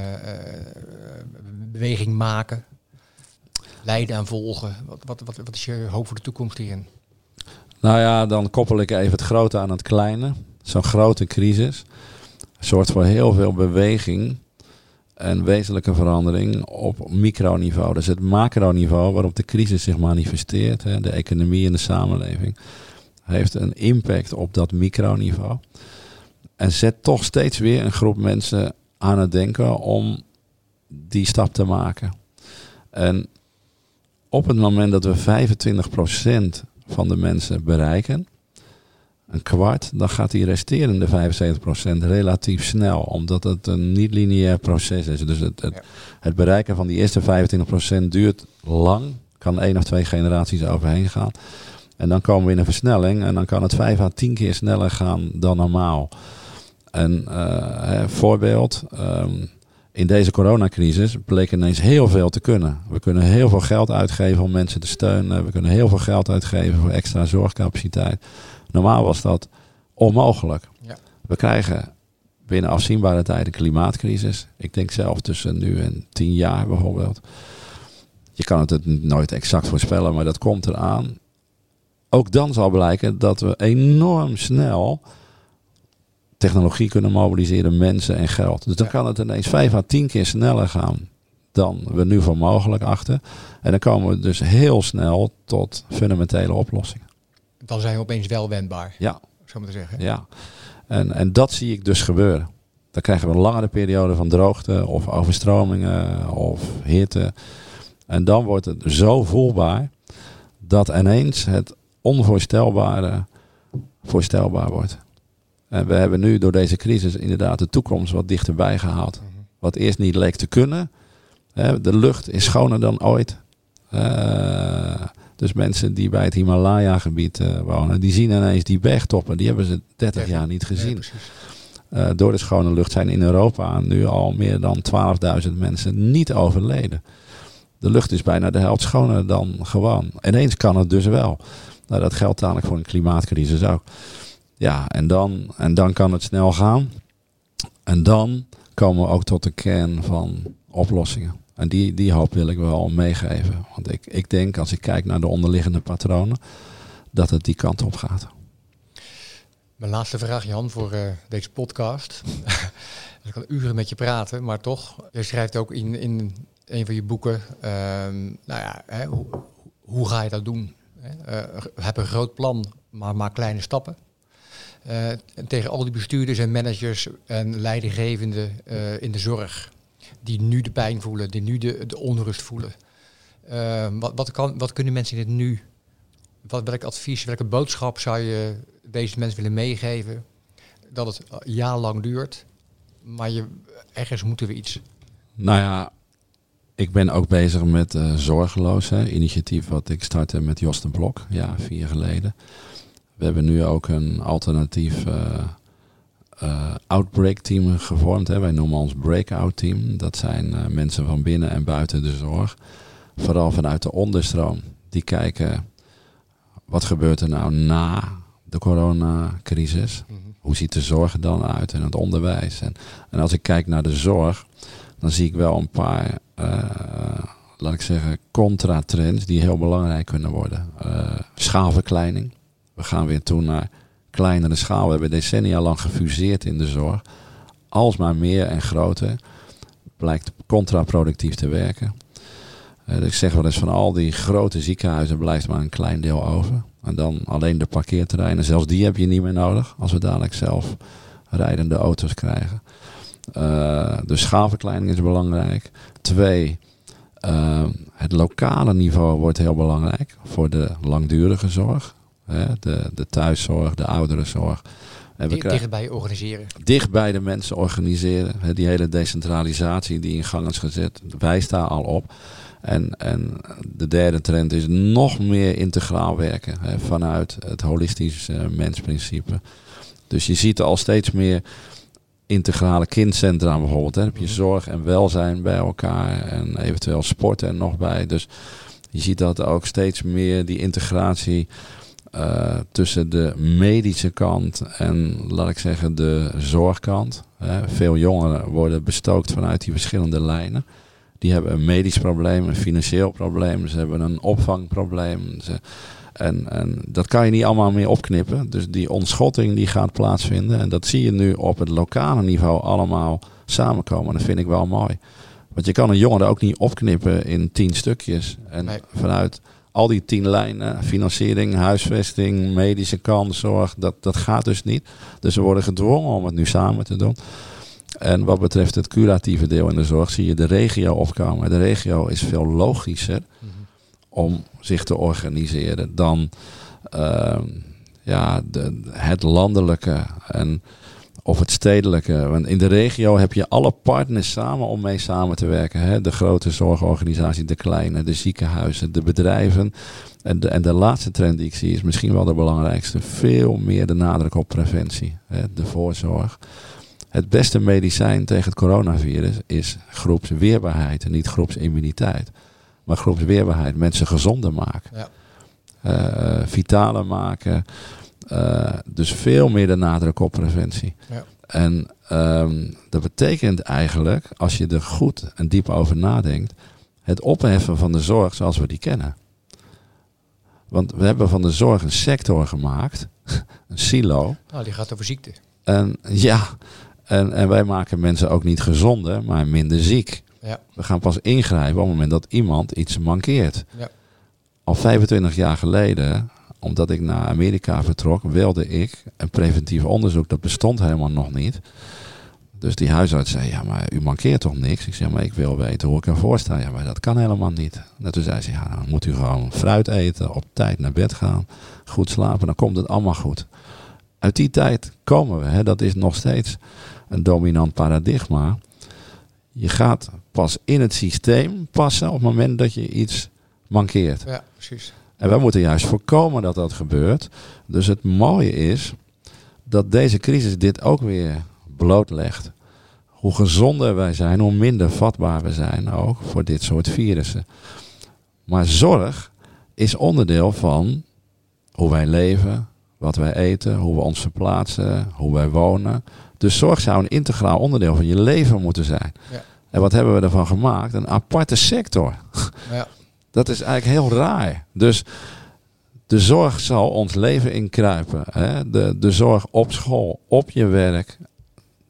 beweging maken, leiden en volgen. Wat, wat, wat, wat is je hoop voor de toekomst hierin? Nou ja, dan koppel ik even het grote aan het kleine. Zo'n grote crisis zorgt voor heel veel beweging en wezenlijke verandering op microniveau. Dus het macroniveau waarop de crisis zich manifesteert, hè, de economie en de samenleving, heeft een impact op dat microniveau. En zet toch steeds weer een groep mensen aan het denken om die stap te maken. En op het moment dat we 25% van de mensen bereiken, een kwart, dan gaat die resterende 75% relatief snel. Omdat het een niet-lineair proces is. Dus het, het, het, bereiken van die eerste 25% duurt lang. Kan één of twee generaties overheen gaan. En dan komen we in een versnelling. En dan kan het 5 à 10 keer sneller gaan dan normaal. En uh, voorbeeld. Um, in deze coronacrisis bleek ineens heel veel te kunnen. We kunnen heel veel geld uitgeven om mensen te steunen. We kunnen heel veel geld uitgeven voor extra zorgcapaciteit. Normaal was dat onmogelijk. Ja. We krijgen binnen afzienbare tijd een klimaatcrisis. Ik denk zelf tussen nu en tien jaar bijvoorbeeld. Je kan het nooit exact voorspellen, maar dat komt eraan. Ook dan zal blijken dat we enorm snel technologie kunnen mobiliseren, mensen en geld. Dus dan kan het ineens vijf à tien keer sneller gaan dan we nu voor mogelijk achten. En dan komen we dus heel snel tot fundamentele oplossingen. Dan zijn we opeens wel wendbaar. Ja. Zo moet zeggen. Ja. En, en dat zie ik dus gebeuren. Dan krijgen we een langere periode van droogte of overstromingen of hitte. En dan wordt het zo voelbaar dat ineens het onvoorstelbare voorstelbaar wordt. En we hebben nu door deze crisis inderdaad de toekomst wat dichterbij gehaald. Mhm. Wat eerst niet leek te kunnen. De lucht is schoner dan ooit. Uh, dus mensen die bij het Himalaya-gebied uh, wonen, die zien ineens die bergtoppen. Die hebben ze 30 jaar niet gezien. uh, door de schone lucht zijn in Europa nu al meer dan 12.000 mensen niet overleden. De lucht is bijna de helft schoner dan gewoon. Ineens kan het dus wel. Nou, dat geldt dadelijk voor een klimaatcrisis ook. Ja, en dan, en dan kan het snel gaan. En dan komen we ook tot de kern van oplossingen. En die, die hoop wil ik wel meegeven. Want ik, ik denk, als ik kijk naar de onderliggende patronen, dat het die kant op gaat. Mijn laatste vraag, Jan, voor uh, deze podcast. [LAUGHS] ik kan uren met je praten, maar toch. Je schrijft ook in, in een van je boeken, ehm, nou ja, hè, hoe, hoe, ga je dat doen? Uh, heb een groot plan, maar maak kleine stappen. Uh, tegen al die bestuurders en managers en leidinggevenden uh, in de zorg die nu de pijn voelen, die nu de, de onrust voelen. Uh, wat, wat, kan, wat kunnen mensen in het nu? Wat, welk advies, welke boodschap zou je deze mensen willen meegeven? Dat het jarenlang duurt, maar je, ergens moeten we iets. Nou ja, ik ben ook bezig met Zorgeloos, hè, initiatief wat ik startte met Josten Blok, ja, vier jaar geleden. We hebben nu ook een alternatief uh, outbreak team gevormd. Hè. Wij noemen ons breakout team. Dat zijn uh, mensen van binnen en buiten de zorg. Vooral vanuit de onderstroom. Die kijken wat gebeurt er nou na de coronacrisis. Mm Hoe ziet de zorg er dan uit en het onderwijs. En, en als ik kijk naar de zorg, dan zie ik wel een paar, uh, laat ik zeggen, contra-trends die heel belangrijk kunnen worden. schaalverkleining. We gaan weer toe naar kleinere schaal. We hebben decennia lang gefuseerd in de zorg. Alsmaar meer en groter blijkt contraproductief te werken. Uh, ik zeg wel eens van al die grote ziekenhuizen blijft maar een klein deel over. En dan alleen de parkeerterreinen, zelfs die heb je niet meer nodig als we dadelijk zelf rijdende auto's krijgen. Uh, dus schaalverkleining is belangrijk. Twee, uh, het lokale niveau wordt heel belangrijk voor de langdurige zorg. Hè, de, de thuiszorg, de ouderenzorg. En we dichtbij organiseren. Dicht bij de mensen organiseren. Hè, die hele decentralisatie die in gang is gezet, wijst daar al op. En, en de derde trend is nog meer integraal werken hè, vanuit het holistisch uh, mensprincipe. Dus je ziet al steeds meer integrale kindcentra bijvoorbeeld. Hè. Dan heb je mhm. zorg en welzijn bij elkaar en eventueel sport er nog bij. Dus je ziet dat ook steeds meer die integratie uh, tussen de medische kant en, laat ik zeggen, de zorgkant. Hè. Veel jongeren worden bestookt vanuit die verschillende lijnen. Die hebben een medisch probleem, een financieel probleem, ze hebben een opvangprobleem. Ze, en, en dat kan je niet allemaal meer opknippen. Dus die ontschotting die gaat plaatsvinden. En dat zie je nu op het lokale niveau allemaal samenkomen. Dat vind ik wel mooi. Want je kan een jongere ook niet opknippen in tien stukjes. En Nee. vanuit al die tien lijnen, financiering, huisvesting, medische kant, zorg, dat, dat gaat dus niet. Dus we worden gedwongen om het nu samen te doen. En wat betreft het curatieve deel in de zorg zie je de regio opkomen. De regio is veel logischer Mhm. om zich te organiseren dan ehm, ja, de, het landelijke en, of het stedelijke. Want in de regio heb je alle partners samen om mee samen te werken. Hè? De grote zorgorganisatie, de kleine, de ziekenhuizen, de bedrijven. En de, en de laatste trend die ik zie is misschien wel de belangrijkste. Veel meer de nadruk op preventie, hè? de voorzorg. Het beste medicijn tegen het coronavirus is groepsweerbaarheid en niet groepsimmuniteit. Maar groepsweerbaarheid, mensen gezonder maken. Ja. Eh, vitaler maken. Eh, dus veel meer de nadruk op preventie. Ja. En ehm, dat betekent eigenlijk, als je er goed en diep over nadenkt, het opheffen van de zorg zoals we die kennen. Want we hebben van de zorg een sector gemaakt, [LAUGHS] een silo. Nou, die gaat over ziekte. En ja, en, en wij maken mensen ook niet gezonder, maar minder ziek. Ja. We gaan pas ingrijpen op het moment dat iemand iets mankeert. Ja. Al 25 jaar geleden, omdat ik naar Amerika vertrok, wilde ik een preventief onderzoek. Dat bestond helemaal nog niet. Dus die huisarts zei, ja, maar u mankeert toch niks? Ik zei, maar ik wil weten hoe ik ervoor sta. Ja, maar dat kan helemaal niet. En toen zei ze, ja, dan moet u gewoon fruit eten, op tijd naar bed gaan, goed slapen, dan komt het allemaal goed. Uit die tijd komen we, hè, dat is nog steeds een dominant paradigma. Je gaat pas in het systeem passen op het moment dat je iets mankeert. Ja, precies. En wij moeten juist voorkomen dat dat gebeurt. Dus het mooie is dat deze crisis dit ook weer blootlegt. Hoe gezonder wij zijn, hoe minder vatbaar we zijn ook voor dit soort virussen. Maar zorg is onderdeel van hoe wij leven, wat wij eten, hoe we ons verplaatsen, hoe wij wonen. Dus zorg zou een integraal onderdeel van je leven moeten zijn. Ja. En wat hebben we ervan gemaakt? Een aparte sector. Ja. Dat is eigenlijk heel raar. Dus de zorg zal ons leven inkruipen. Hè? De, de zorg op school, op je werk,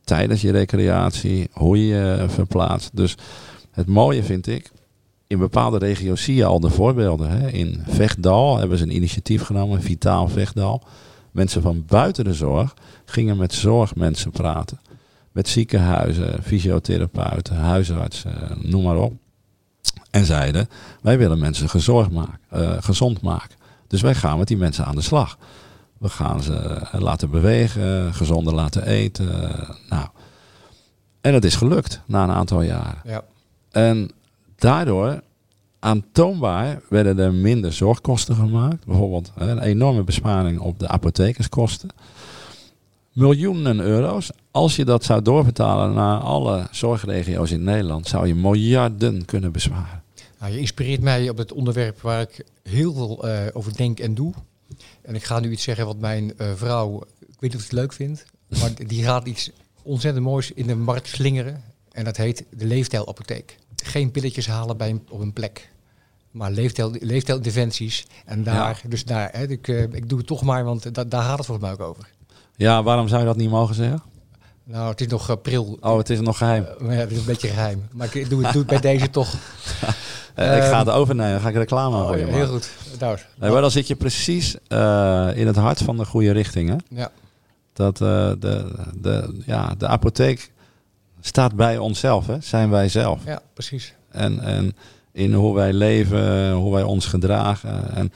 tijdens je recreatie, hoe je je verplaatst. Dus het mooie vind ik, in bepaalde regio's zie je al de voorbeelden. Hè? In Vechtdal hebben ze een initiatief genomen, Vitaal Vechtdal. Mensen van buiten de zorg gingen met zorgmensen praten. Met ziekenhuizen, fysiotherapeuten, huisartsen, noem maar op. En zeiden, wij willen mensen gezorgd maken, eh, gezond maken. Dus wij gaan met die mensen aan de slag. We gaan ze eh, laten bewegen, gezonder laten eten. eh, nou. En het is gelukt na een aantal jaren. Ja. En daardoor, aantoonbaar, werden er minder zorgkosten gemaakt. Bijvoorbeeld een enorme besparing op de apothekerskosten. Miljoenen euro's. Als je dat zou doorbetalen naar alle zorgregio's in Nederland, zou je miljarden kunnen besparen. Nou, je inspireert mij op het onderwerp waar ik heel veel eh, over denk en doe. En ik ga nu iets zeggen wat mijn eh, vrouw, ik weet niet of ze het leuk vindt, maar [LAUGHS] die gaat iets ontzettend moois in de markt slingeren. En dat heet de leefstijlapotheek. Geen pilletjes halen bij een, op een plek. Maar leefstijl, leefstijlinterventies. En daar, dus daar, hè, ik, eh, ik doe het toch maar, want da- daar gaat het volgens mij ook over. Ja, waarom zou je dat niet mogen zeggen? Nou, het is nog april. Oh, het is nog geheim. Eh, ja, het is een beetje geheim. Maar ik doe, het- doe het bij [LAUGHS] deze toch. Eh, ik ga Ehm, het overnemen, dan ga ik reclame Oh, voor je maken. heel goed. Nou, Nee, maar dan zit je precies eh, in het hart van de goede richting. Hè? ja, Dat eh, de, de, ja, de apotheek staat bij onszelf, hè? zijn wij zelf. ja, precies. En, en in hoe wij leven, hoe wij ons gedragen. En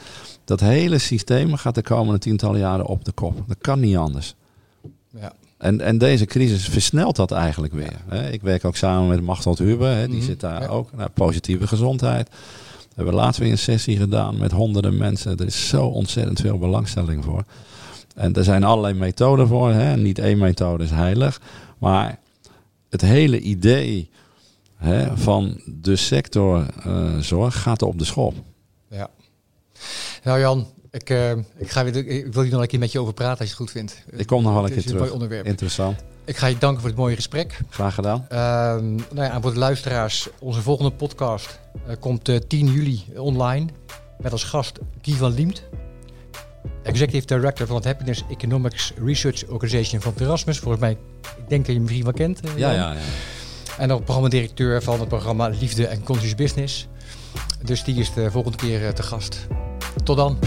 dat hele systeem gaat de komende tientallen jaren op de kop. Dat kan niet anders. En, en deze crisis versnelt dat eigenlijk weer. Hè? Ik werk ook samen met Machteld Huber, hè? die Mhm, zit daar ja. ook. Nou, positieve gezondheid. We hebben laatst weer een sessie gedaan met honderden mensen. Er is zo ontzettend veel belangstelling voor. En er zijn allerlei methoden voor. Hè? Niet één methode is heilig. Maar het hele idee hè, van de sector eh, zorg gaat op de schop. Ja. Nou Jan, ik uh, ik, ga weer, ik wil hier nog een keer met je over praten als je het goed vindt. Ik kom nog wel een keer Het is een terug. mooi onderwerp. Interessant. Ik ga je danken voor het mooie gesprek. Graag gedaan. Ehm, nou ja, voor de luisteraars, onze volgende podcast eh, komt eh, 10 juli online. Met als gast Guy van Liemt. Executive Director van het Happiness Economics Research Organization van Erasmus. Volgens mij, ik denk dat je hem misschien wel kent. eh, Ja, ja, ja. En ook programmadirecteur van het programma Liefde en Conscious Business. Dus die is de volgende keer eh, te gast. Tot dan.